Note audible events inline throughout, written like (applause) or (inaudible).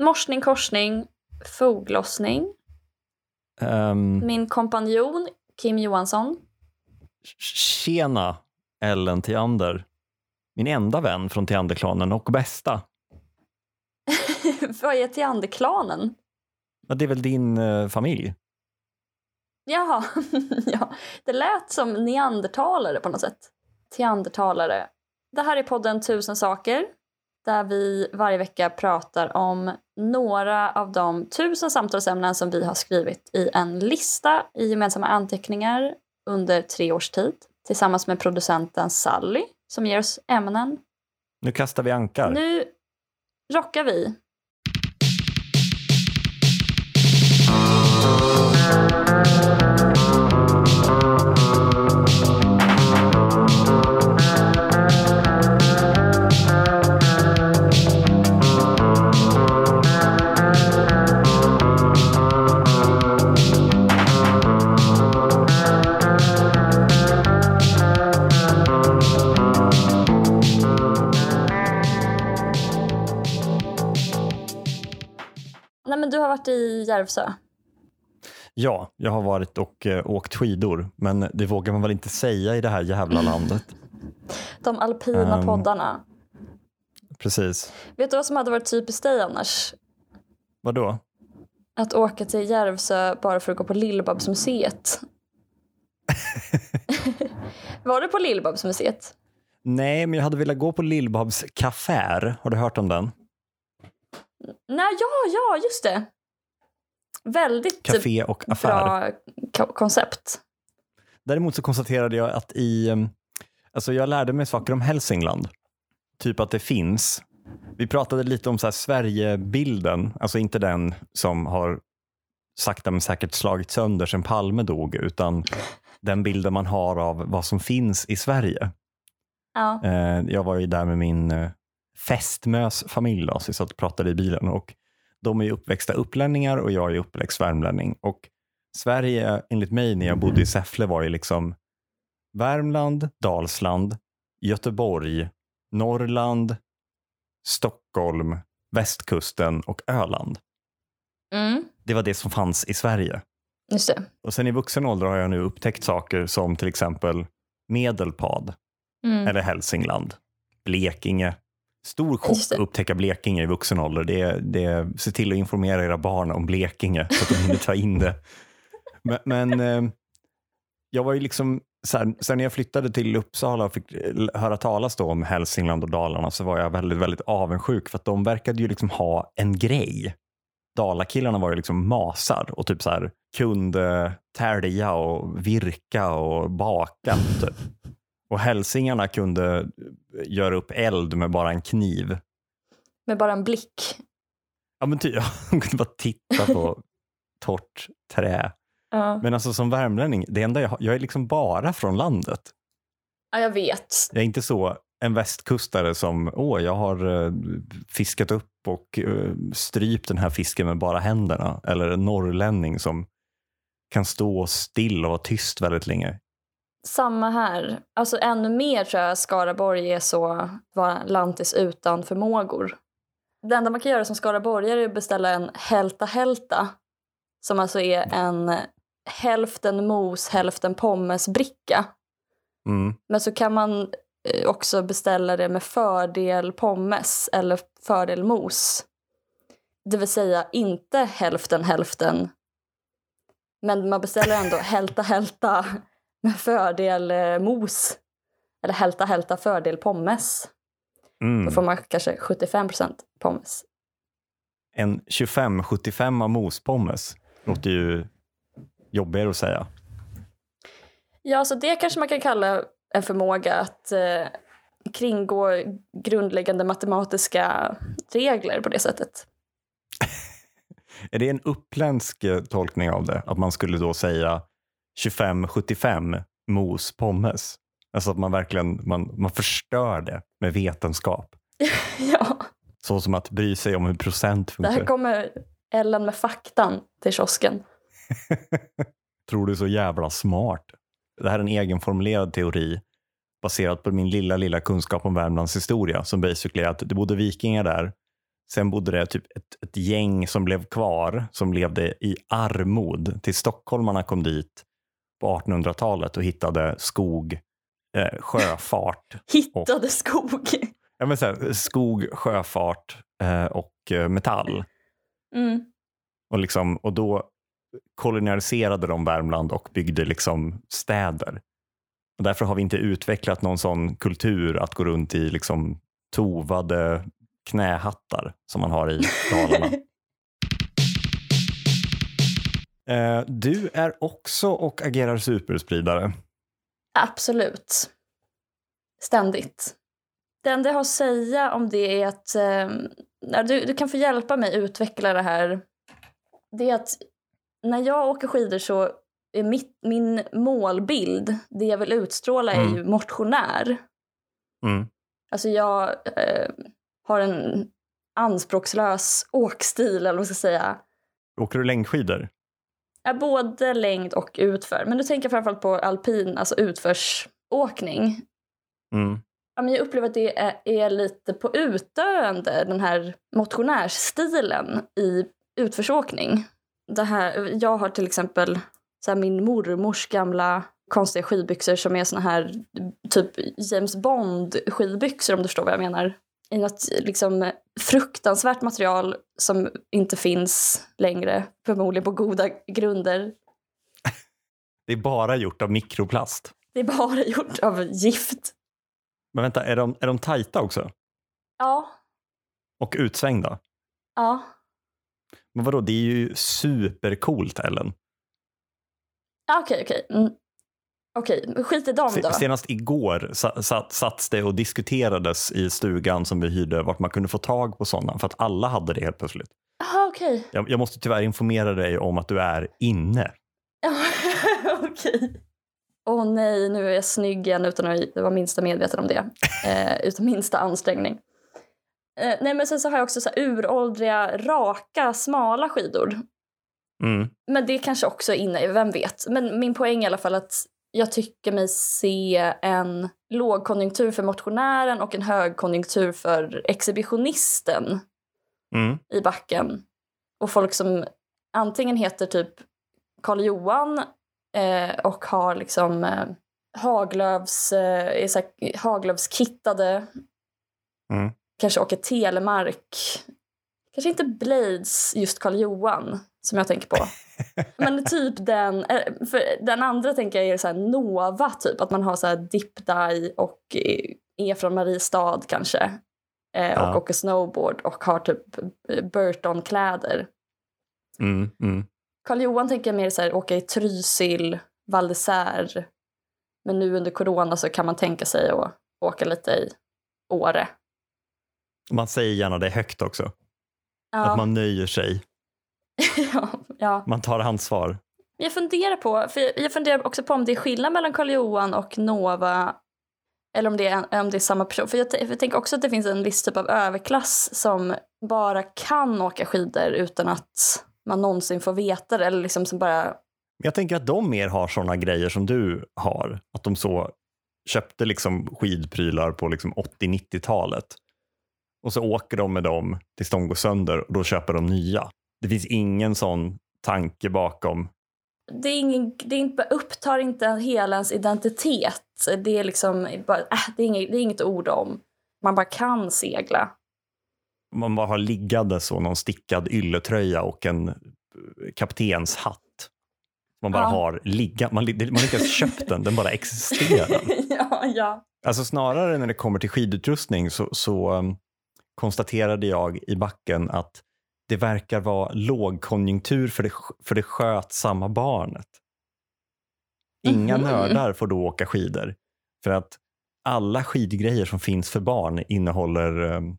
morsning, korsning, foglossning. Um, Min kompanjon Kim Johansson. tjena Ellen Theander. Min enda vän från Theanderklanen och bästa. (laughs) Vad är Theanderklanen? Ja, det är väl din eh, familj? Jaha, (laughs) ja. Det lät som neandertalare på något sätt. Teandertalare. Det här är podden Tusen saker där vi varje vecka pratar om några av de tusen samtalsämnen som vi har skrivit i en lista i gemensamma anteckningar under tre års tid tillsammans med producenten Sally som ger oss ämnen. Nu kastar vi ankar. Nu rockar vi. Nej, men du har varit i Järvsö. Ja, jag har varit och eh, åkt skidor, men det vågar man väl inte säga i det här jävla landet. (laughs) De alpina Ehm. poddarna. Precis. Vet du vad som hade varit typiskt dig annars? Vadå? Att åka till Järvsö bara för att gå på Lill-Babs-museet. (laughs) Var du på Lill-Babs-museet? Nej, men jag hade velat gå på Lill-Babs kafär. Har du hört om den? Nej, ja, ja, just det. Väldigt Café och affär. bra ko- koncept. Däremot så konstaterade jag att i... eh, Alltså jag lärde mig saker om Hälsingland. Typ att det finns. Vi pratade lite om så här Sverigebilden, alltså inte den som har sakta men säkert slagit sönder sen Palme dog, utan den bilden man har av vad som finns i Sverige. Ja. Eh, Jag var ju där med min eh, fästmös familj, då, så vi satt och pratade i bilen. Och de är uppväxta upplänningar och jag är uppväxt värmlänning. Och Sverige, enligt mig, när jag bodde i Säffle var ju liksom Värmland, Dalsland, Göteborg, Norrland, Stockholm, västkusten och Öland. Mm, Det var det som fanns i Sverige. just det. Och sen i vuxen ålder har jag nu upptäckt saker som till exempel Medelpad, Mm. eller Hälsingland, Blekinge. Stor chock att upptäcka Blekinge i vuxen ålder. Det, det, se till att informera era barn om Blekinge så att de hinner ta in det. (laughs) Men, men eh, jag var ju liksom, sen när jag flyttade till Uppsala och fick eh, höra talas om Hälsingland och Dalarna så var jag väldigt, väldigt avundsjuk för att de verkade ju liksom ha en grej. Dalakillarna var ju liksom masar och typ så här kunde tälja och virka och baka. Typ. Och hälsingarna kunde göra upp eld med bara en kniv. Med bara en blick. Ja, men typ, (laughs) de kunde bara titta på (laughs) torrt trä. Ja. Men alltså som värmlänning, det enda jag jag är liksom bara från landet. ja, jag vet. Jag är inte så en västkustare som, åh, jag har eh, fiskat upp och eh, strypt den här fisken med bara händerna. Eller en norrlänning som kan stå still och vara tyst väldigt länge. Samma här. Alltså ännu mer tror jag Skaraborg är så var lantis utan förmågor. Det enda man kan göra som skaraborgare är att beställa en hälta hälta. Som alltså är en hälften mos, hälften pommesbricka. Mm. Men så kan man eh, också beställa det med fördel pommes eller fördel mos. Det vill säga inte hälften hälften. Men man beställer ändå hälta hälta (laughs) fördel eh, mos. Eller hälta hälta fördel pommes. Då Mm. får man kanske 75% pommes. En 25-75 av mospommes låter ju jobbigare att säga. Ja, så det kanske man kan kalla en förmåga att eh, kringgå grundläggande matematiska regler på det sättet. (laughs) Är det en uppländsk eh, tolkning av det? Att man skulle då säga 25-75 mos pommes? Alltså att man verkligen man, man förstör det med vetenskap. (laughs) ja. Så som att bry sig om hur procent Det funkar. här kommer Ellen med faktan till kiosken. (laughs) Tror du är så jävla smart? Det här är en egenformulerad teori baserat på min lilla, lilla kunskap om Värmlands historia som basically är att det bodde vikingar där Sen bodde det typ ett, ett gäng som blev kvar, som levde i armod till stockholmarna kom dit på 1800-talet och hittade skog, eh, sjöfart. (laughs) Hittade och, skog? Ja, men så här, skog, sjöfart eh, och eh, metall. Mm. Och, liksom, och då kolonialiserade de Värmland och byggde liksom städer. Och därför har vi inte utvecklat någon sån kultur att gå runt i liksom tovade knähattar som man har i (laughs) Dalarna. Eh, du är också och agerar superspridare. Absolut. Ständigt. Det enda jag har att säga om det är att eh, du, du kan få hjälpa mig utveckla det här. Det är att när jag åker skidor så är mitt, min målbild, det jag vill utstråla är mm. ju motionär. Mm. Alltså jag eh, har en anspråkslös åkstil eller vad man ska säga. Åker du längdskidor? Ja, både längd och utför. Men nu tänker jag framförallt på alpin, alltså utförsåkning. Mm. Ja, men jag upplever att det är, är lite på utdöende, den här motionärsstilen i utförsåkning. Det här, jag har till exempel så min mormors gamla konstiga skidbyxor som är såna här typ James Bond skidbyxor om du förstår vad jag menar. I något liksom fruktansvärt material som inte finns längre, förmodligen på goda grunder. (laughs) Det är bara gjort av mikroplast. Det är bara gjort av gift. Men vänta, är de, är de tajta också? Ja. Och utsvängda? Ja. Men vadå, det är ju supercoolt Ellen. Okej, okej. Mm. Okej, skit i dem då. Senast igår satt, det och diskuterades i stugan som vi hyrde vart man kunde få tag på sådana för att alla hade det helt plötsligt. Aha, okej. Jag, jag måste tyvärr informera dig om att du är inne. (laughs) okej. Åh oh, nej, nu är jag snygg igen utan att vara minsta medveten om det. (laughs) Eh, utan minsta ansträngning. Eh, nej men sen så har jag också så här uråldriga, raka, smala skidor. Mm. Men det kanske också är inne, vem vet. Men min poäng är i alla fall att jag tycker mig se en lågkonjunktur för motionären och en högkonjunktur för exhibitionisten mm. i backen. Och folk som antingen heter typ Karl Johan eh, och har liksom eh, Haglöfs, eh, Haglöfskittade. Mm. Kanske åker Telemark. Kanske inte Blades just Karl Johan som jag tänker på. (laughs) Men typ den, eh, för den andra tänker jag är så Nova typ, att man har så här dip dye och är från Mariestad kanske. Eh, ja. Och åker snowboard och har typ Burton-kläder. Mm, mm. Karl Johan tänker jag mer så här, åka i Trysil, Val. Men nu under corona så kan man tänka sig att åka lite i Åre. Man säger gärna det högt också. Ja. Att man nöjer sig. (laughs) ja, ja. Man tar ansvar. Jag funderar på, för jag funderar också på om det är skillnad mellan Karl Johan och Nova eller om det är, om det är samma person. För jag, jag tänker också att det finns en viss typ av överklass som bara kan åka skidor utan att man någonsin får veta det. Eller liksom som bara... Jag tänker att de mer har sådana grejer som du har. Att de så köpte liksom skidprylar på liksom 80-90-talet. Och så åker de med dem tills de går sönder och då köper de nya. Det finns ingen sån tanke bakom. Det, är ingen, det är inte, upptar inte hela ens identitet. Det är liksom äh, det, är inget, det är inget ord om. Man bara kan segla. Man bara har liggande så någon stickad ylletröja och en eh, kaptenshatt. Man bara ja. har ligga, man, man ens köpt den, den bara existerar. (laughs) ja, ja. Alltså snarare när det kommer till skidutrustning så, så um, konstaterade jag i backen att det verkar vara lågkonjunktur för det, för det skötsamma barnet. Inga mm. nördar får då åka skidor. För att alla skidgrejer som finns för barn innehåller, um,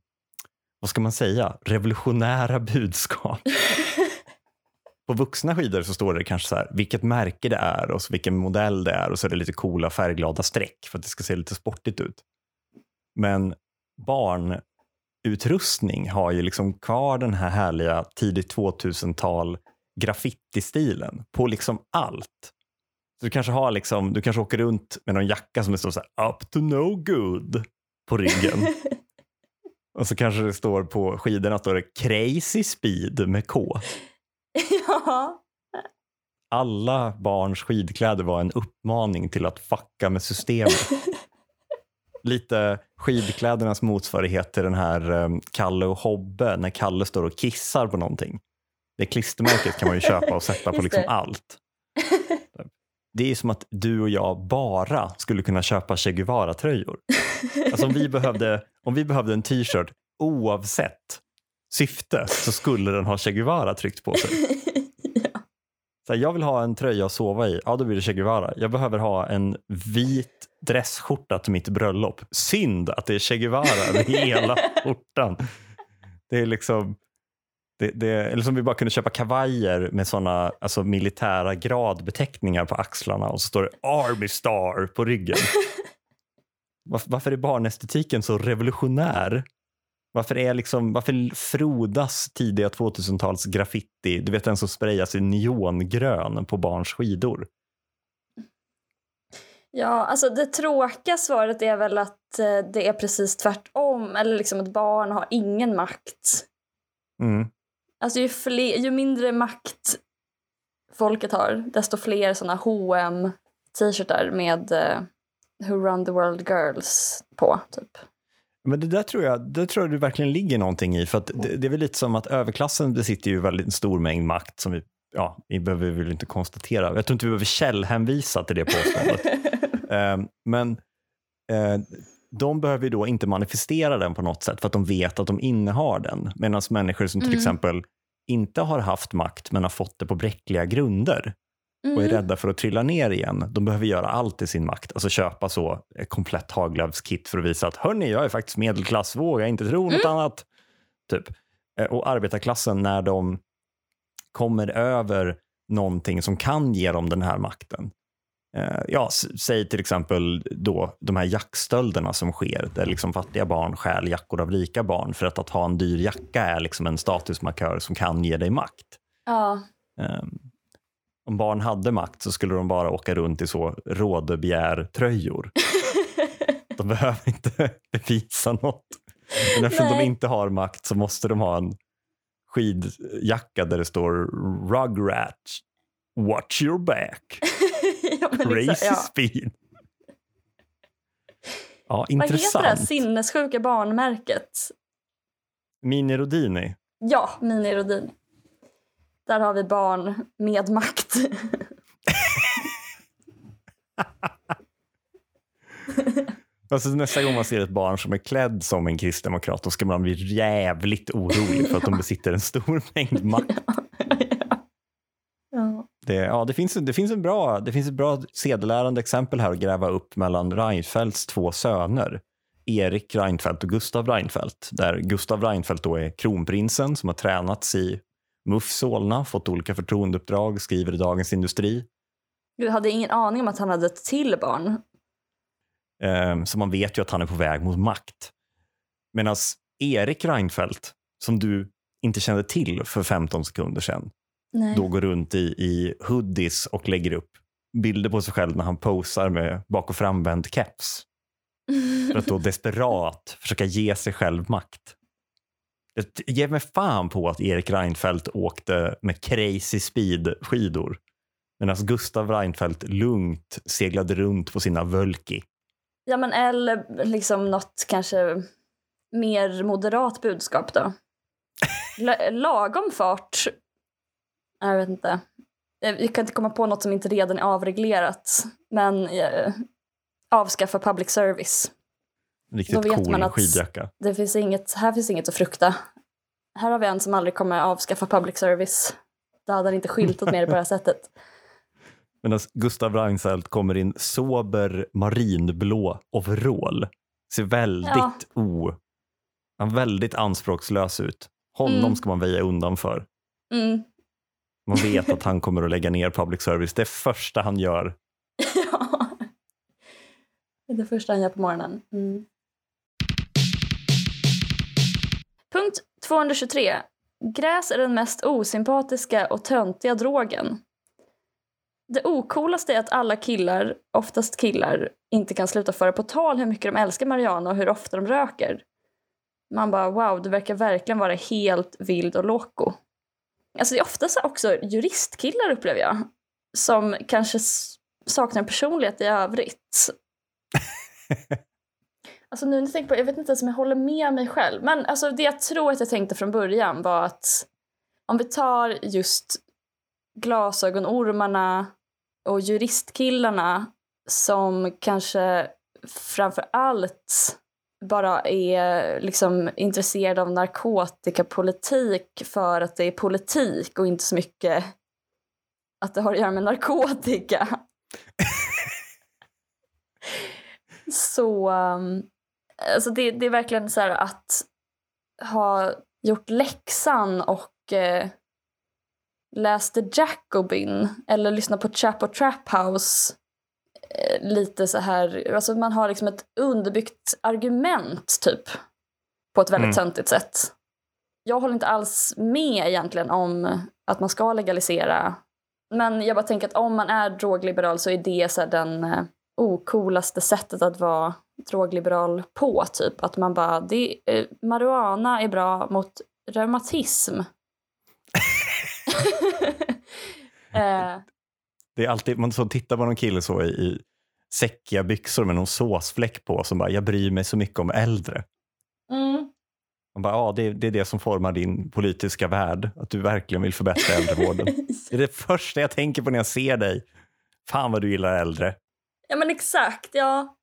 vad ska man säga, revolutionära budskap. (laughs) På vuxna skidor så står det kanske så här, vilket märke det är och vilken modell det är och så är det lite coola färgglada streck för att det ska se lite sportigt ut. Men barn utrustning har ju liksom kvar den här härliga tidigt 2000-tal graffiti-stilen på liksom allt. Så du kanske har liksom, du kanske åker runt med någon jacka som det står så här, up to no good på ryggen. (laughs) Och så kanske det står på skidorna står det crazy speed med K. ja. Alla barns skidkläder var en uppmaning till att fucka med systemet. (laughs) Lite skidklädernas motsvarighet till den här um, Kalle och Hobbe när Kalle står och kissar på någonting. Det klistermärket kan man ju köpa och sätta på (laughs) liksom allt. Det är som att du och jag bara skulle kunna köpa Che Guevara-tröjor. Alltså om vi behövde, om vi behövde en t-shirt oavsett syfte så skulle den ha Che Guevara tryckt på sig. Så här, jag vill ha en tröja att sova i, ja då blir det Che Guevara. Jag behöver ha en vit dressskjorta till mitt bröllop. Synd att det är Che Guevara över (laughs) hela skjortan. Det är liksom, det, det, eller som vi bara kunde köpa kavajer med såna alltså militära gradbeteckningar på axlarna och så står det Army Star på ryggen. (laughs) Varför, varför är barnestetiken så revolutionär? Varför, är liksom, varför frodas tidiga 2000-tals graffiti, du vet den som sprayas i neongrön på barns skidor? Ja, alltså det tråkiga svaret är väl att eh, det är precis tvärtom. Eller liksom att barn har ingen makt. Mm. Alltså ju, fler, ju mindre makt folket har, desto fler såna hm t-shirtar med eh, Who Run the World Girls på. Typ. Men det där tror jag, det tror jag det verkligen ligger någonting i. För det, det är väl lite som att överklassen besitter ju väldigt stor mängd makt som vi, ja, vi behöver väl inte konstatera. Jag tror inte vi behöver källhänvisa till det påståendet. (laughs) Eh, men eh, de behöver ju då inte manifestera den på något sätt för att de vet att de innehar den. Medan människor som till Mm. exempel inte har haft makt men har fått det på bräckliga grunder och är Mm. rädda för att trilla ner igen, de behöver göra allt i sin makt. Alltså köpa så ett komplett Haglöfs-kit för att visa att hörni, jag är faktiskt medelklass, våga inte tro något annat. Typ. Eh, Och arbetarklassen, när de kommer över någonting som kan ge dem den här makten. Eh, Ja, säg till exempel då de här jackstölderna som sker, där liksom fattiga barn stjäl jackor av rika barn för att, att ha en dyr jacka är liksom en statusmarkör som kan ge dig makt. Ja. Um, om barn hade makt så skulle de bara åka runt i så rådebegär-tröjor. (laughs) De behöver inte (laughs) bevisa något. Men eftersom de Nej. inte har makt så måste de ha en skidjacka där det står Rugrat, watch your back, (laughs) ja, men crazy liksom, ja. speed. Ja, Vad heter det här intressant. sinnessjuka barnmärket? Mini Rodini. Ja, Mini Rodin. Där har vi barn med makt. (laughs) Alltså nästa gång man ser ett barn som är klädd som en kristdemokrat då ska man bli jävligt orolig för att de besitter en stor mängd (laughs) makt. ja. Det, ja, det, finns, det, finns en bra, det finns ett bra sedelärande exempel här att gräva upp mellan Reinfeldts två söner. Erik Reinfeldt och Gustav Reinfeldt. Där Gustav Reinfeldt då är kronprinsen som har tränats i MUF Solna, fått olika förtroendeuppdrag, skriver i Dagens Industri. Jag hade ingen aning om att han hade ett till barn. Eh, så man vet ju att han är på väg mot makt. Medan Erik Reinfeldt, som du inte kände till för 15 sekunder sedan, Nej. då går runt i, i hoodies och lägger upp bilder på sig själv när han posar med bak och framvänd keps. För att då (laughs) desperat försöka ge sig själv makt. Jag ger mig fan på att Erik Reinfeldt åkte med crazy speed skidor. Medan Gustav Reinfeldt lugnt seglade runt på sina Völki. Ja, men eller liksom något kanske mer moderat budskap då. L lagom fart. Jag vet inte. Jag kan inte komma på något som inte redan är avreglerat. Men eh, avskaffa public service. Riktigt cool man att- skidjacka. Det finns inget, här finns inget att frukta. Här har vi en som aldrig kommer avskaffa public service. Då hade han inte skyltat med det på det här (laughs) sättet. Medan Gustav Reinfeldt kommer in sober marinblå overall. Ser väldigt Ja. o... Han är väldigt anspråkslös ut. Honom Mm. ska man väja undan för. Mm. Man vet att (laughs) han kommer att lägga ner public service. Det första han gör. (laughs) ja. Det är det första han gör på morgonen. Mm. Punkt 223. Gräs är den mest osympatiska och töntiga drogen. Det ocoolaste är att alla killar, oftast killar, inte kan sluta föra på tal hur mycket de älskar marijuana och hur ofta de röker. man bara wow, du verkar verkligen vara helt vild och loco. Alltså det är oftast också juristkillar upplever jag, som kanske saknar personlighet i övrigt. (laughs) alltså nu när jag tänker på jag vet inte ens om jag håller med mig själv. Men alltså det jag tror att jag tänkte från början var att om vi tar just glasögonormarna och juristkillarna som kanske framför allt bara är liksom intresserad av narkotikapolitik för att det är politik och inte så mycket att det har att göra med narkotika. (laughs) så um, alltså det, det, är verkligen så att ha gjort läxan och eh, läst The Jacobin eller lyssnat på Chapo Trap House Eh, lite så här, alltså man har liksom ett underbyggt argument typ på ett väldigt mm. töntigt sätt. Jag håller inte alls med egentligen om att man ska legalisera. Men jag bara tänker att om man är drogliberal så är det så den eh, sättet att vara drogliberal på. Typ att man bara, det, eh, marijuana är bra mot reumatism. (laughs) eh, det är alltid, man så tittar på någon kille så i, i säckiga byxor med någon såsfläck på som bara, jag bryr mig så mycket om äldre. Mm. Man bara, ja, det, det, är det som formar din politiska värld, att du verkligen vill förbättra äldrevården. (laughs) det är det första jag tänker på när jag ser dig. Fan vad du gillar äldre. Ja men exakt, ja.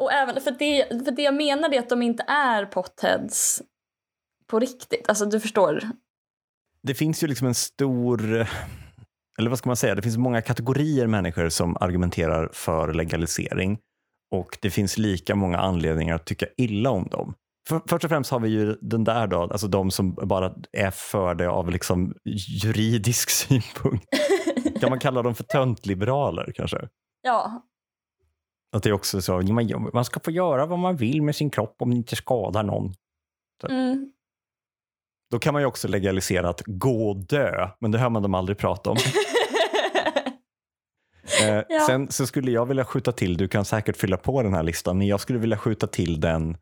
Och även, för det, för det jag menar är att de inte är potheads på riktigt. Alltså du förstår. Det finns ju liksom en stor eller vad ska man säga, det finns många kategorier människor som argumenterar för legalisering och det finns lika många anledningar att tycka illa om dem. För, först och främst har vi ju den där då, alltså de som bara är för det av liksom juridisk (laughs) synpunkt. kan man kalla dem för (laughs) töntliberaler kanske? Ja. Att det är också så, man ska få göra vad man vill med sin kropp om det inte skadar någon. Mm. Då kan man ju också legalisera att gå och dö, men det hör man dem aldrig prata om. (laughs) eh, ja. Sen så skulle jag vilja skjuta till, du kan säkert fylla på den här listan, men jag skulle vilja skjuta till den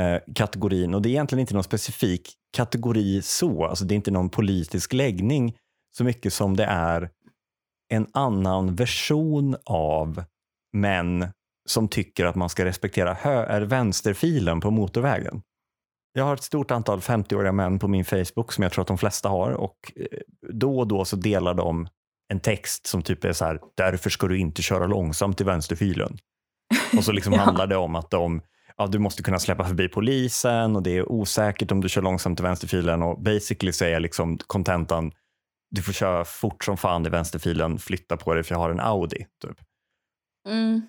eh, kategorin, och det är egentligen inte någon specifik kategori så, alltså det är inte någon politisk läggning så mycket som det är en annan version av män som tycker att man ska respektera hö- vänsterfilen på motorvägen. Jag har ett stort antal 50-åriga män på min Facebook som jag tror att de flesta har och eh, då och då så delar de en text som typ är så här, därför ska du inte köra långsamt i vänsterfilen. (laughs) Och så liksom ja. handlar det om att de, ja, du måste kunna släppa förbi polisen och det är osäkert om du kör långsamt i vänsterfilen och basically säger liksom kontentan, du får köra fort som fan i vänsterfilen, flytta på dig för jag har en Audi. Typ. Mm.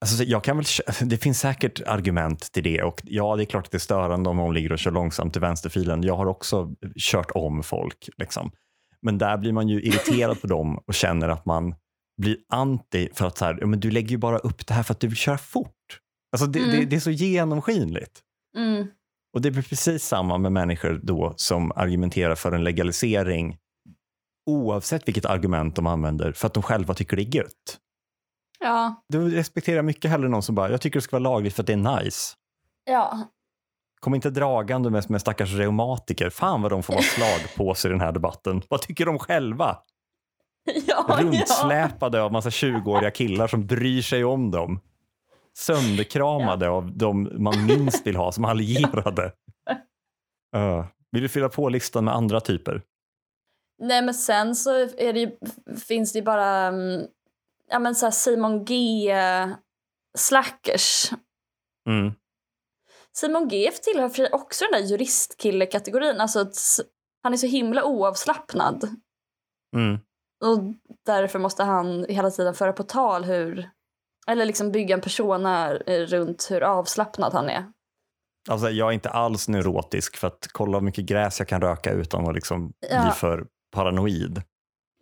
Alltså, jag kan väl, (laughs) det finns säkert argument till det och ja, det är klart att det är störande om någon ligger och kör långsamt i vänsterfilen. Jag har också kört om folk. Liksom. Men där blir man ju irriterad på dem och känner att man blir anti för att så här, men du lägger ju bara upp det här för att du vill köra fort. Alltså det, mm. det, det är så genomskinligt. Mm. Och det blir precis samma med människor då som argumenterar för en legalisering oavsett vilket argument de använder för att de själva tycker det är gött. Ja. Du respekterar mycket hellre någon som bara, jag tycker det ska vara lagligt för att det är nice. Ja. Kom inte dragande med, med stackars reumatiker. Fan vad de får vara slagpåse i den här debatten. Vad tycker de själva? (laughs) Ja, Rundsläpade ja. av massa 20-åriga killar som bryr sig om dem. Sönderkramade ja. av de man minst vill ha som allierade. (laughs) Uh, vill du fylla på listan med andra typer? Nej men sen så det ju, finns det ju bara um, ja, men så Simon G. Eh, slackers. Mm. Simon G tillhör också den där juristkille-kategorin. Alltså, han är så himla oavslappnad. Mm. Och därför måste han hela tiden föra på tal hur... Eller liksom bygga en persona runt hur avslappnad han är. Alltså, jag är inte alls neurotisk för att kolla hur mycket gräs jag kan röka utan att liksom ja. bli för paranoid.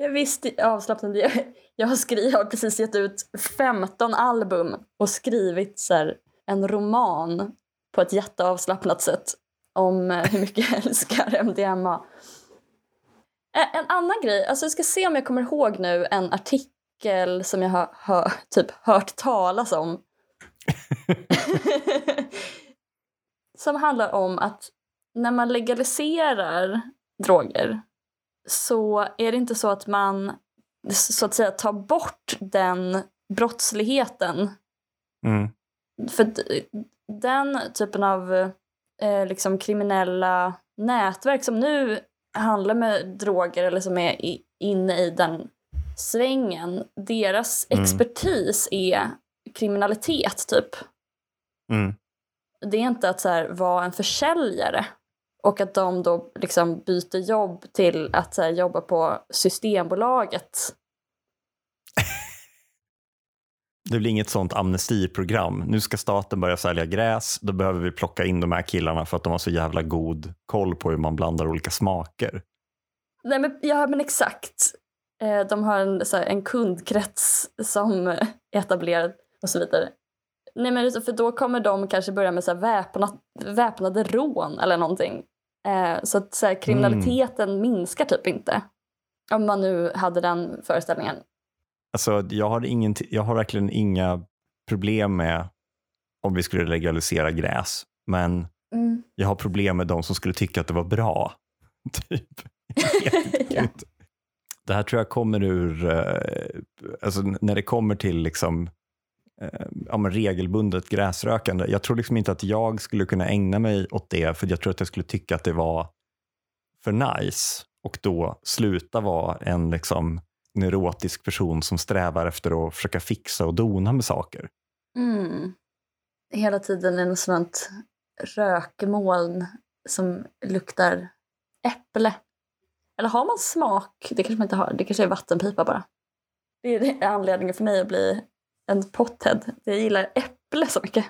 Jag visste avslappnad. Jag, jag, har, skrivit, jag har precis gett ut 15 album och skrivit så här, en roman på ett jätteavslappnat sätt om eh, hur mycket (laughs) jag älskar MDMA. En annan grej, alltså jag ska se om jag kommer ihåg nu en artikel som jag har hör, typ hört talas om. (laughs) som handlar om att när man legaliserar droger så är det inte så att man så att säga tar bort den brottsligheten. Mm. För den typen av eh, liksom kriminella nätverk som nu handlar med droger eller som är i, inne i den svängen, deras Mm. expertis är kriminalitet typ. Mm. Det är inte att så här, vara en försäljare och att de då liksom byter jobb till att här, jobba på Systembolaget. (laughs) Det blir inget sånt amnestiprogram. Nu ska staten börja sälja gräs. Då behöver vi plocka in de här killarna för att de har så jävla god koll på hur man blandar olika smaker. Nej men, ja men exakt. Eh, de har en, här, en kundkrets som (laughs) är etablerad och så vidare. Nej men för då kommer de kanske börja med så här, väpnat, väpnade rån eller någonting. Eh, så att så här, kriminaliteten minskar typ inte. Om man nu hade den föreställningen. Alltså, jag, har ingen, jag har verkligen inga problem med om vi skulle legalisera gräs. Men Mm. jag har problem med de som skulle tycka att det var bra. (laughs) typ. (laughs) Ja. Det här tror jag kommer ur, eh, alltså när det kommer till liksom, Eh, ja, men regelbundet gräsrökande. Jag tror liksom inte att jag skulle kunna ägna mig åt det för jag tror att jag skulle tycka att det var för nice och då sluta vara en liksom neurotisk person som strävar efter att försöka fixa och dona med saker. Mm. Hela tiden är något sånt rökmoln som luktar äpple. Eller har man smak? Det kanske man inte har. Det kanske är vattenpipa bara. Det är anledningen för mig att bli en pothead. Jag gillar äpple så mycket.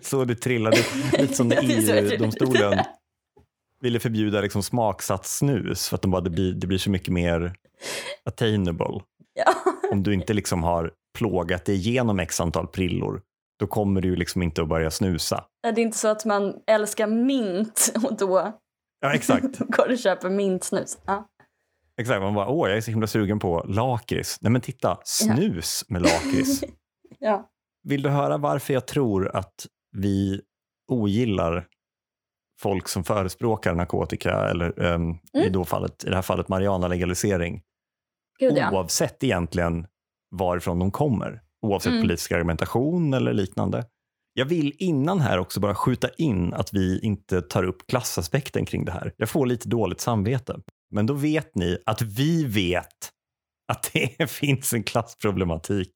(laughs) så det trillade lite som (laughs) EU-domstolen (laughs) ville förbjuda liksom smaksatt snus för att de bara, det, blir, det blir så mycket mer attainable. Ja. Om du inte liksom har plågat dig igenom x antal prillor, då kommer du liksom inte att börja snusa. Det är inte så att man älskar mint och då Ja, exakt. går och köper mintsnus. Ja. Exakt. Man bara, åh, jag är så himla sugen på lakrits. Nej men titta, snus med lakrits. (laughs) ja. Vill du höra varför jag tror att vi ogillar folk som förespråkar narkotika eller um, i, Mm. då fallet, i det här fallet marijuana-legalisering ja. oavsett egentligen varifrån de kommer. Oavsett Mm. politisk argumentation eller liknande. Jag vill innan här också bara skjuta in att vi inte tar upp klassaspekten kring det här. Jag får lite dåligt samvete. Men då vet ni att vi vet att det (laughs) finns en klassproblematik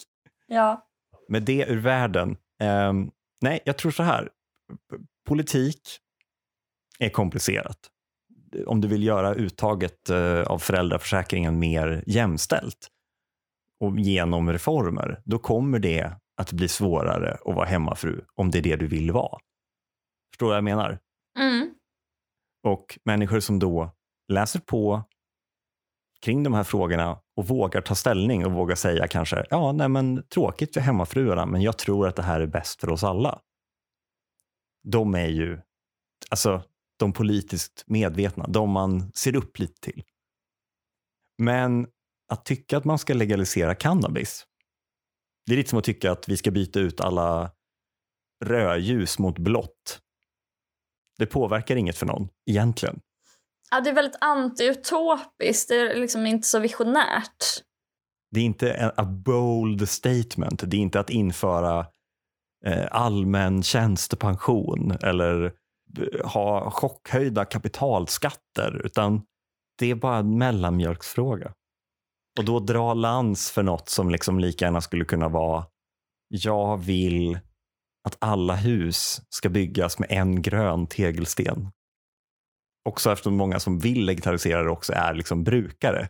ja. med det ur världen. ehm, nej, jag tror så här. Politik är komplicerat. Om du vill göra uttaget eh, av föräldraförsäkringen mer jämställt och genom reformer, då kommer det att bli svårare att vara hemmafru om det är det du vill vara. Förstår du vad jag menar? Mm. Och människor som då läser på kring de här frågorna och vågar ta ställning och vågar säga kanske, ja, nej men tråkigt för hemmafruarna, men jag tror att det här är bäst för oss alla. De är ju, alltså de politiskt medvetna, de man ser upp lite till. Men att tycka att man ska legalisera cannabis, det är lite som att tycka att vi ska byta ut alla rödljus mot blått. Det påverkar inget för någon, egentligen ja, det är väldigt anti-utopiskt. Det är liksom inte så visionärt. Det är inte en a bold statement. Det är inte att införa eh, allmän tjänstepension eller eh, ha chockhöjda kapitalskatter, utan det är bara en mellanmjölksfråga. Och då dra lans för något som liksom lika gärna skulle kunna vara jag vill att alla hus ska byggas med en grön tegelsten. Också eftersom många som vill legalisera det också är liksom brukare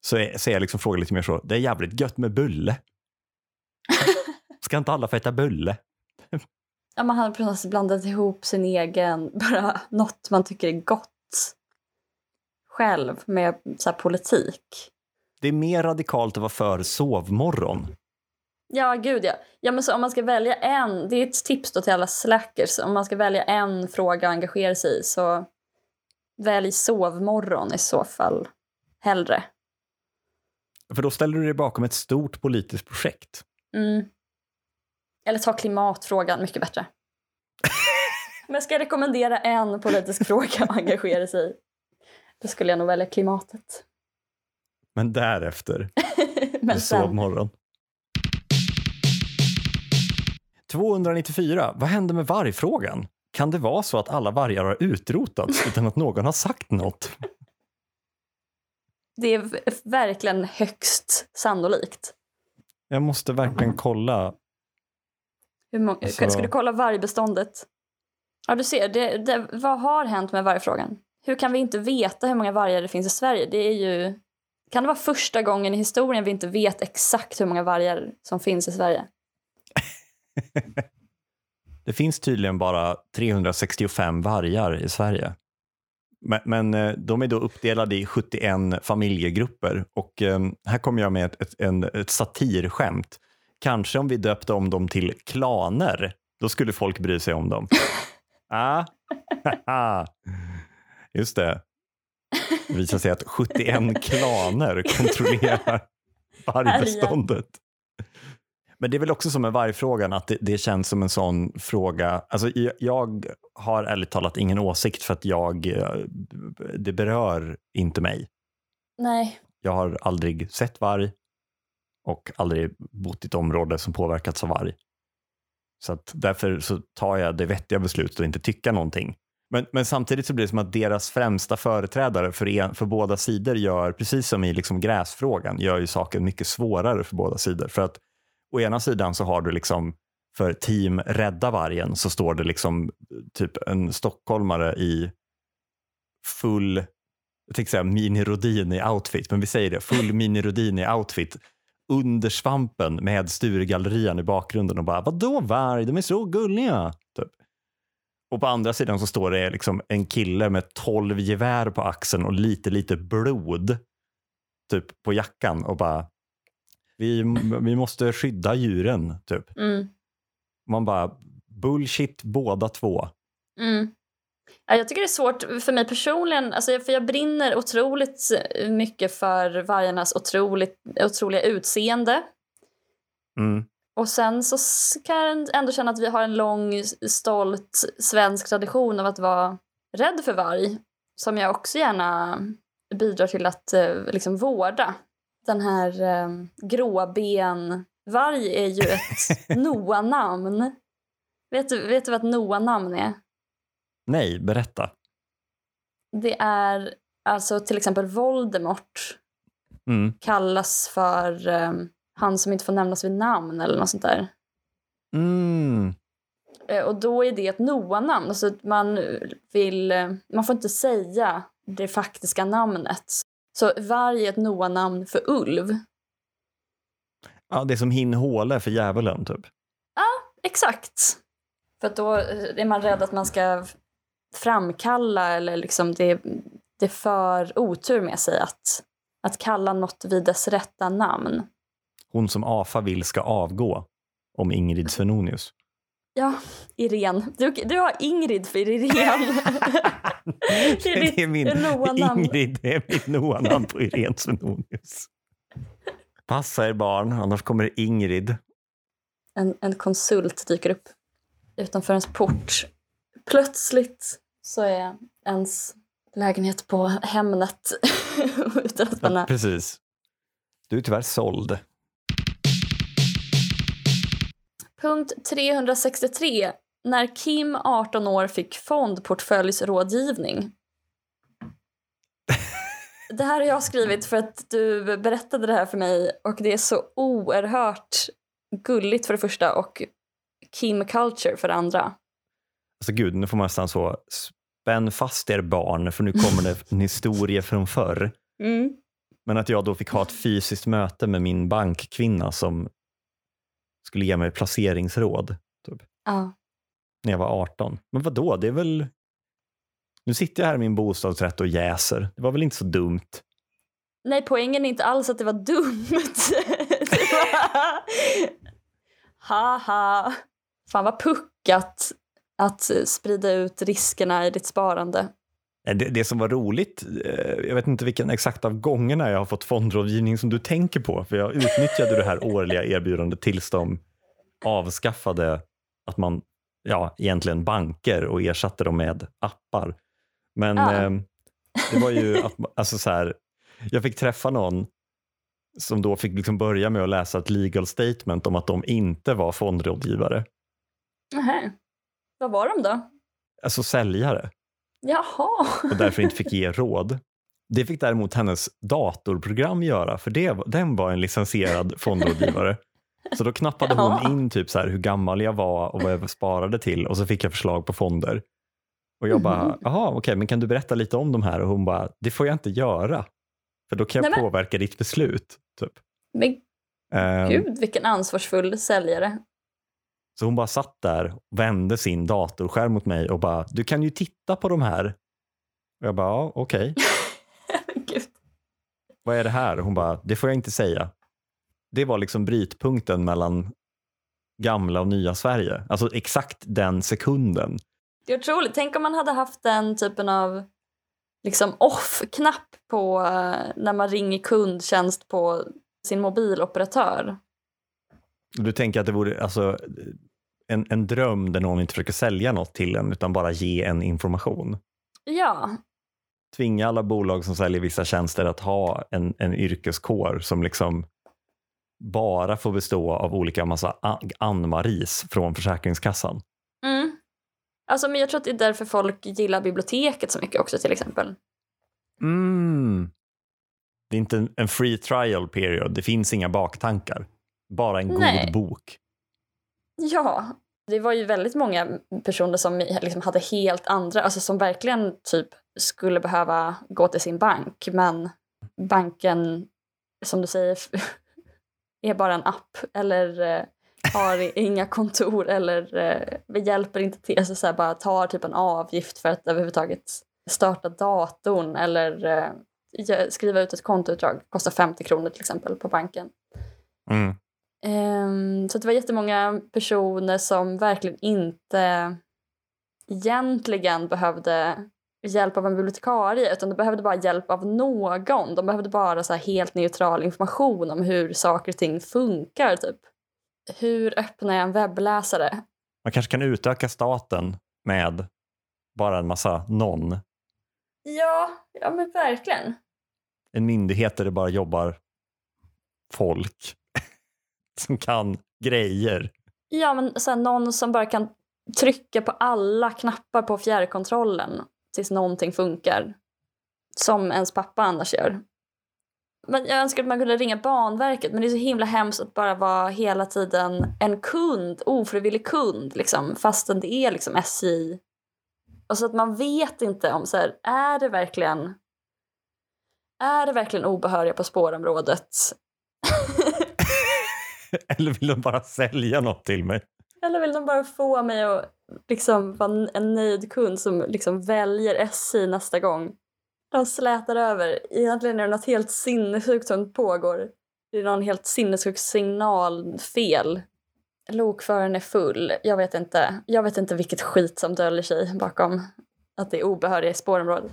så är, så är jag liksom frågan lite mer så, det är jävligt gött med bulle. (laughs) Ska inte alla få äta bulle? Ja, man hade precis blandat ihop sin egen, (laughs) bara något man tycker är gott själv med så politik. Det är mer radikalt att vara för sovmorgon. Ja, gud ja. ja men så om man ska välja en, det är ett tips då till alla slackers, om man ska välja en fråga att engagera sig i så välj sovmorgon i så fall hellre. För då ställer du dig bakom ett stort politiskt projekt. Mm. Eller ta klimatfrågan, mycket bättre. (laughs) Jag ska rekommendera en politisk fråga att engagera sig i, då skulle jag nog välja klimatet. Men därefter, (laughs) Men sovmorgon. 294. Vad hände med vargfrågan? Kan det vara så att alla vargar har utrotats utan att någon har sagt något? det är verkligen högst sannolikt. Jag måste verkligen kolla. Hur många, Alltså- Ska du kolla vargbeståndet? Ja, du ser. Det, det, vad har hänt med vargfrågan? Hur kan vi inte veta hur många vargar det finns i Sverige? Det är ju... Kan det vara första gången i historien vi inte vet exakt hur många vargar som finns i Sverige? (laughs) Det finns tydligen bara 365 vargar i Sverige. Men, men eh, de är då uppdelade i 71 familjegrupper och eh, här kommer jag med ett, ett, en, ett satirskämt. Kanske om vi döpte om dem till klaner, då skulle folk bry sig om dem. (laughs) ah. (laughs) Just det. Det visar sig att 71 klaner kontrollerar vargbeståndet. Men det är väl också som med vargfrågan att det, det känns som en sån fråga. Alltså, jag, har ärligt talat ingen åsikt för att jag, eh, det berör inte mig. Nej. Jag har aldrig sett varg och aldrig bott i ett område som påverkats av varg. Så att därför så tar jag det vettiga beslutet att inte tycka någonting. Men, men samtidigt så blir det som att deras främsta företrädare för, en, för båda sidor gör, precis som i liksom gräsfrågan, gör ju saken mycket svårare för båda sidor. För att å ena sidan så har du liksom för team Rädda vargen så står det liksom typ en stockholmare i full, jag tänkte säga mini Rodini-outfit, men vi säger det, full (laughs) mini Rodini-outfit under svampen med Sturegallerian i bakgrunden och bara vadå varg, de är så gulliga. Typ. Och på andra sidan så står det liksom en kille med tolv gevär på axeln och lite, lite blod typ på jackan och bara vi, vi måste skydda djuren. Typ. Mm. Man bara bullshit båda två. Mm. Ja, jag tycker det är svårt för mig personligen, alltså, för jag brinner otroligt mycket för vargarnas otroligt, otroliga utseende. Mm. Och sen så kan jag ändå känna att vi har en lång, stolt svensk tradition av att vara rädd för varg. Som jag också gärna bidrar till att eh, liksom vårda. Den här eh, gråben... Varg är ju ett (laughs) Noa-namn. Vet du, vet du vad ett Noa-namn är? Nej, berätta. Det är alltså till exempel Voldemort Mm. kallas för eh, han som inte får nämnas vid namn eller något sånt där. Mm. Eh, Och då är det ett Noa-namn. Alltså man, vill, eh, man får inte säga det faktiska namnet. Så varg är ett Noa-namn för ulv. Ja, det är som hin håle för djävulen typ. Exakt. För då är man rädd att man ska framkalla eller liksom det, det för otur med sig att, att kalla något vid dess rätta namn. Hon som AFA vill ska avgå. Om Ingrid Svenonius. Ja, Irene. Du, du har Ingrid för Irene. (laughs) det är ditt det är min Noa-namn. Ingrid, det är mitt Noa-namn på Irene Svenonius. Passa er barn, annars kommer Ingrid. En, en konsult dyker upp utanför ens port. Plötsligt så är ens lägenhet på Hemnet (laughs) utan att man Ja, är... precis. Du är tyvärr såld. Punkt 363. När Kim, 18 år, fick fondportföljsrådgivning. (laughs) Det här har jag skrivit för att du berättade det här för mig och det är så oerhört gulligt för det första och Kim culture för det andra. Alltså gud, nu får man nästan så spänn fast er barn för nu kommer det en (laughs) historia från förr. Mm. Men att jag då fick ha ett fysiskt möte med min bankkvinna som skulle ge mig placeringsråd typ, Ja. när jag var 18. Men vad då? det är väl... Nu sitter jag här i min bostadsrätt och jäser. Det var väl inte så dumt? Nej, poängen är inte alls att det var dumt. (laughs) det var... Haha. Fan vad puckat att sprida ut riskerna i ditt sparande. Eh, Det, det som var roligt, eh, jag vet inte vilken exakt av gångerna jag har fått fondrådgivning som du tänker på, för jag utnyttjade det här (laughs) årliga erbjudandet tills de avskaffade att man ja, egentligen banker och ersatte dem med appar. Men Ja. eh, det var ju att, alltså så här, jag fick träffa någon som då fick liksom börja med att läsa ett legal statement om att de inte var fondrådgivare, Nähä. Vad var de då? alltså säljare Jaha. och därför inte fick ge råd. Det fick däremot hennes datorprogram göra, för det, den var en licensierad fondrådgivare. Så då knappade hon Jaha. in typ så här hur gammal jag var och vad jag sparade till och så fick jag förslag på fonder. Och jag bara, Mhm. jaha okej, men kan du berätta lite om de här? Och hon bara, det får jag inte göra. För då kan jag Nej, men- påverka ditt beslut. Typ. Men Ehm, gud, vilken ansvarsfull säljare. Så hon bara satt där och vände sin datorskärm mot mig och bara, du kan ju titta på de här. Och jag bara, ja okej. (laughs) Gud. vad är det här? Hon bara, det får jag inte säga. Det var liksom brytpunkten mellan gamla och nya Sverige. Alltså exakt den sekunden. Det är otroligt. Tänk om man hade haft den typen av liksom off-knapp på eh, när man ringer kundtjänst på sin mobiloperatör. Du tänker att det vore alltså, en, en dröm där någon inte försöker sälja något till en utan bara ge en information. Ja, Tvinga alla bolag som säljer vissa tjänster att ha en, en yrkeskår som liksom bara får bestå av olika massa Ann-Maries från Försäkringskassan. Mm. Alltså, men jag tror att det är därför folk gillar biblioteket så mycket också till exempel. Mm. Det är inte en, en free trial period. Det finns inga baktankar. Bara en Nej. god bok. Ja, det var ju väldigt många personer som liksom hade helt andra, alltså som verkligen typ skulle behöva gå till sin bank men banken, som du säger, (laughs) är bara en app eller eh, har (laughs) inga kontor eller vi hjälper inte till, alltså så här, bara tar typ en avgift för att överhuvudtaget starta datorn eller eh, skriva ut ett kontoutdrag, kostar 50 kronor till exempel på banken. Mm. Ehm, så det var jättemånga personer som verkligen inte egentligen behövde hjälp av en bibliotekarie utan de behövde bara hjälp av någon. De behövde bara så helt neutral information om hur saker och ting funkar. Typ. Hur öppnar jag en webbläsare? Man kanske kan utöka staten med bara en massa någon. Ja, ja men verkligen. En myndighet där det bara jobbar folk (laughs) som kan grejer. Ja, men så här, någon som bara kan trycka på alla knappar på fjärrkontrollen tills någonting funkar. Som ens pappa annars gör. Men jag önskar att man kunde ringa Banverket men det är så himla hemskt att bara vara hela tiden en kund, ofrivillig kund liksom, fastän det är liksom SJ. Och så att man vet inte om så här, är det verkligen är det verkligen obehöriga på spårområdet? (laughs) Eller vill de bara sälja något till mig? Eller vill de bara få mig att liksom vara en nöjd kund som liksom väljer SJ nästa gång? De slätar över. Egentligen är det något helt sinnessjukt som pågår. Det är någon helt sinnessjuk signalfel. Lokföraren är full. Jag vet inte. Jag vet inte vilket skit som döljer sig bakom att det är obehöriga i spårområdet.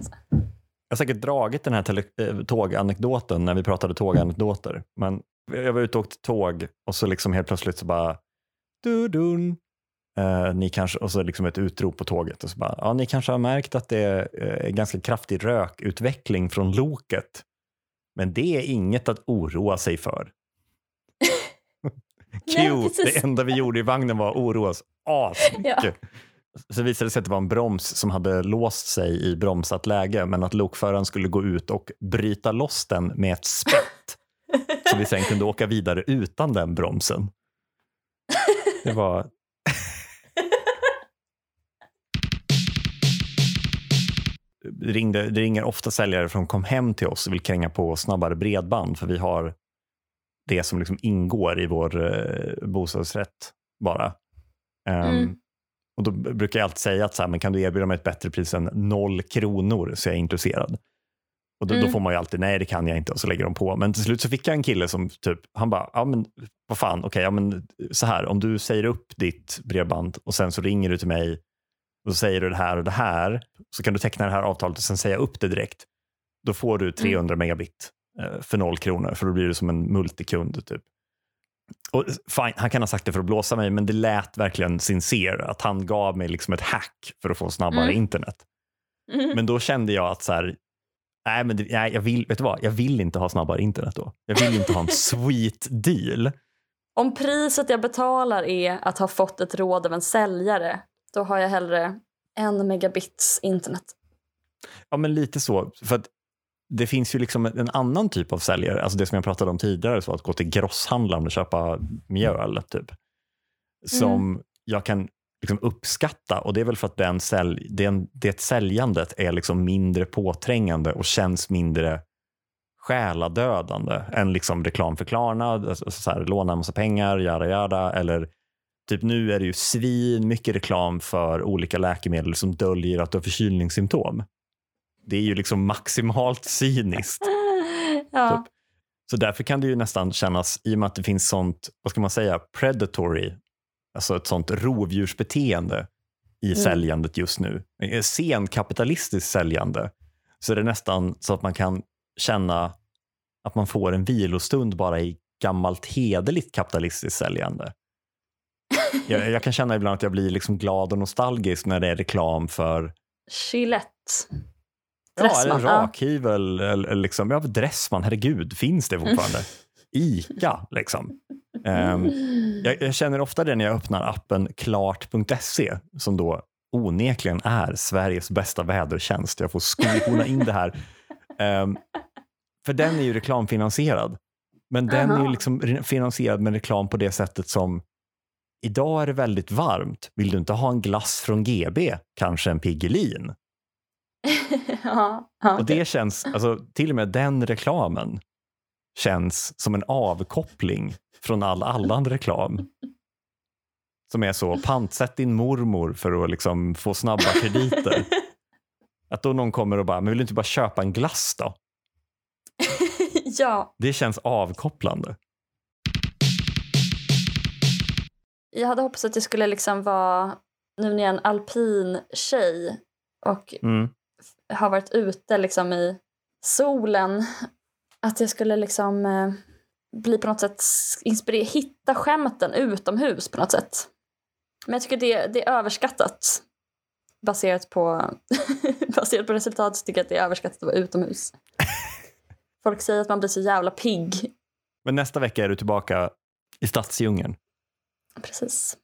Jag har säkert dragit den här eh, tåganekdoten när vi pratade tåganekdoter. Men jag var ute och åkte tåg och så liksom helt plötsligt så bara du-dun. Eh, ni kanske, och så liksom ett utrop på tåget och så bara, ja ni kanske har märkt att det är ganska kraftig rökutveckling från loket. Men det är inget att oroa sig för. (laughs) Q, det enda vi gjorde i vagnen var att oroa oss asmycket. Så visade det sig att det var en broms som hade låst sig i bromsat läge men att lokföraren skulle gå ut och bryta loss den med ett spett. Så vi sen kunde åka vidare utan den bromsen. Det var... (laughs) Ringde, det ringer ofta säljare som kom hem till oss och vill kränga på snabbare bredband för vi har det som liksom ingår i vår eh, bostadsrätt bara. Ehm, Mm. och Då brukar jag alltid säga att så här, men kan du erbjuda mig ett bättre pris än noll kronor så är jag intresserad. Och då, då Mm. får man ju alltid nej det kan jag inte och så lägger de på. Men till slut så fick jag en kille som typ, han bara, ja men vad fan, okej, ja men så här, om du säger upp ditt bredband och sen så ringer du till mig och så säger du det här och det här, så kan du teckna det här avtalet och sen säga upp det direkt. Då får du 300 megabit eh, för noll kronor, för då blir du som en multikund. Typ. Och fine, han kan ha sagt det för att blåsa mig, men det lät verkligen sincere. Att han gav mig liksom ett hack för att få snabbare Mm. internet. Men då kände jag att så här, nej, men det, nej, jag, vill, vet du vad? jag vill inte ha snabbare internet då. Jag vill inte ha en (laughs) sweet deal. Om priset jag betalar är att ha fått ett råd av en säljare, då har jag hellre en megabits internet. Ja, men lite så. För det finns ju liksom en annan typ av säljare, alltså det som jag pratade om tidigare, så att gå till grosshandlaren och köpa mjöl, typ. Som jag kan liksom uppskatta och det är väl för att den sälj, den, det säljandet är liksom mindre påträngande och känns mindre själadödande än liksom reklam för Klarna, alltså så här, låna en massa pengar, jada jada, eller typ nu är det ju svin mycket reklam för olika läkemedel som döljer att du har förkylningssymptom. Det är ju liksom maximalt cyniskt. (laughs) Ja. Så därför kan det ju nästan kännas, i och med att det finns sånt, vad ska man säga, predatory, alltså ett sånt rovdjursbeteende i Mm. säljandet just nu, eh, senkapitalistiskt säljande, så är det nästan så att man kan känna att man får en vilostund bara i gammalt hederligt kapitalistiskt säljande. (laughs) Jag, jag kan känna ibland att jag blir liksom glad och nostalgisk när det är reklam för Gillette. Ja, eller Dressman, ja. rakhyvel. Eller, eller liksom, ja, Dressman, herregud, finns det fortfarande? (laughs) Ica, liksom. Ehm, jag, jag känner ofta det när jag öppnar appen klart.se som då onekligen är Sveriges bästa vädertjänst. Jag får skohorna in det här. (laughs) Ehm, för den är ju reklamfinansierad. Men den är Aha. liksom re- finansierad med reklam på det sättet som idag är det väldigt varmt. Vill du inte ha en glass från GB? Kanske en Piggelin? (laughs) ja, ja, Och det känns, alltså, till och med den reklamen känns som en avkoppling från all annan reklam. Som är så, pantsätt din mormor för att liksom få snabba krediter. Att då någon kommer och bara, men vill du inte bara köpa en glass då? (laughs) ja, Det känns avkopplande. jag hade hoppats att jag skulle liksom vara, nu när jag är en alpin tjej och Mm. har varit ute liksom i solen, att jag skulle liksom eh, bli på något sätt inspirerad, hitta skämten utomhus på något sätt. Men jag tycker det, det är överskattat. Baserat på, (laughs) baserat på resultat så tycker jag att det är överskattat att vara utomhus. (laughs) Folk säger att man blir så jävla pigg. Men nästa vecka är du tillbaka i stadsdjungeln. Precis.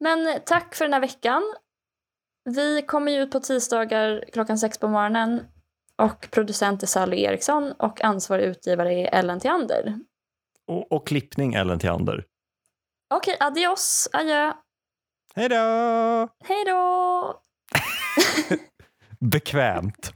Men tack för den här veckan. Vi kommer ju ut på tisdagar klockan sex på morgonen. Och producent är Sally Eriksson och ansvarig utgivare är Ellen Theander. Och, och klippning Ellen Theander. Okej, okay, adios, adjö. Hej då! Hej då! (laughs) Bekvämt.